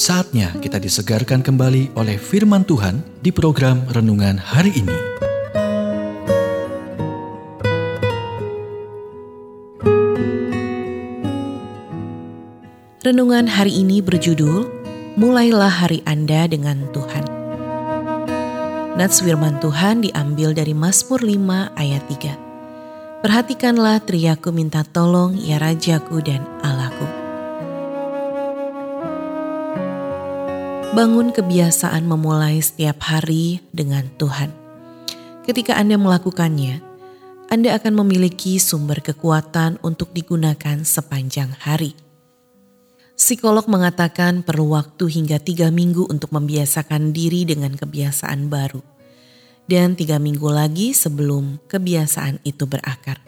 Saatnya kita disegarkan kembali oleh firman Tuhan di program renungan hari ini. Renungan hari ini berjudul Mulailah Hari Anda dengan Tuhan. Nats firman Tuhan diambil dari Mazmur 5 ayat 3. Perhatikanlah teriaku minta tolong ya Rajaku dan Allahku. Bangun kebiasaan memulai setiap hari dengan Tuhan. Ketika Anda melakukannya, Anda akan memiliki sumber kekuatan untuk digunakan sepanjang hari. Psikolog mengatakan perlu waktu hingga tiga minggu untuk membiasakan diri dengan kebiasaan baru. Dan tiga minggu lagi sebelum kebiasaan itu berakar.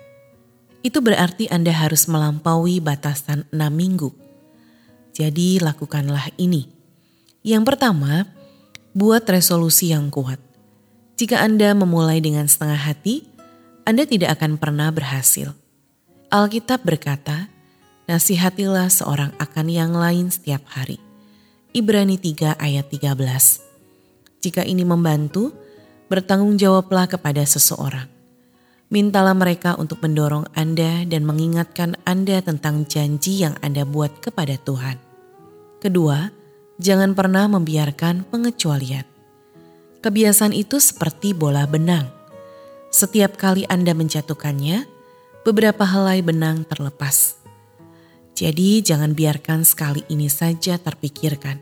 Itu berarti Anda harus melampaui batasan enam minggu. Jadi lakukanlah ini yang pertama, buat resolusi yang kuat. Jika Anda memulai dengan setengah hati, Anda tidak akan pernah berhasil. Alkitab berkata, nasihatilah seorang akan yang lain setiap hari. Ibrani 3 ayat 13. Jika ini membantu, bertanggung jawablah kepada seseorang. Mintalah mereka untuk mendorong Anda dan mengingatkan Anda tentang janji yang Anda buat kepada Tuhan. Kedua, jangan pernah membiarkan pengecualian. Kebiasaan itu seperti bola benang. Setiap kali Anda menjatuhkannya, beberapa helai benang terlepas. Jadi jangan biarkan sekali ini saja terpikirkan.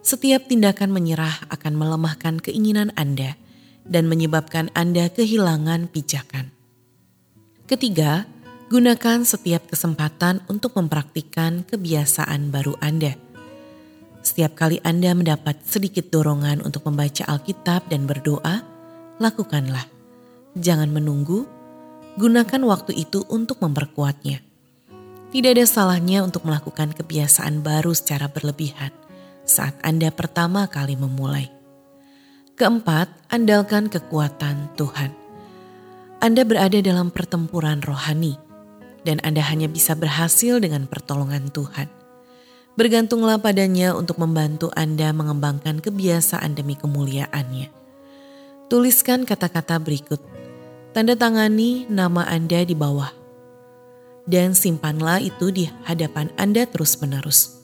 Setiap tindakan menyerah akan melemahkan keinginan Anda dan menyebabkan Anda kehilangan pijakan. Ketiga, gunakan setiap kesempatan untuk mempraktikkan kebiasaan baru Anda setiap kali Anda mendapat sedikit dorongan untuk membaca Alkitab dan berdoa, lakukanlah. Jangan menunggu, gunakan waktu itu untuk memperkuatnya. Tidak ada salahnya untuk melakukan kebiasaan baru secara berlebihan saat Anda pertama kali memulai. Keempat, andalkan kekuatan Tuhan. Anda berada dalam pertempuran rohani, dan Anda hanya bisa berhasil dengan pertolongan Tuhan. Bergantunglah padanya untuk membantu Anda mengembangkan kebiasaan demi kemuliaannya. Tuliskan kata-kata berikut. Tanda tangani nama Anda di bawah. Dan simpanlah itu di hadapan Anda terus-menerus.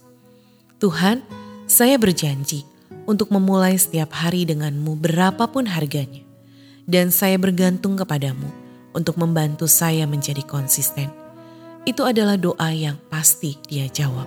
Tuhan, saya berjanji untuk memulai setiap hari denganmu berapapun harganya. Dan saya bergantung kepadamu untuk membantu saya menjadi konsisten. Itu adalah doa yang pasti dia jawab.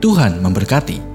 Tuhan memberkati.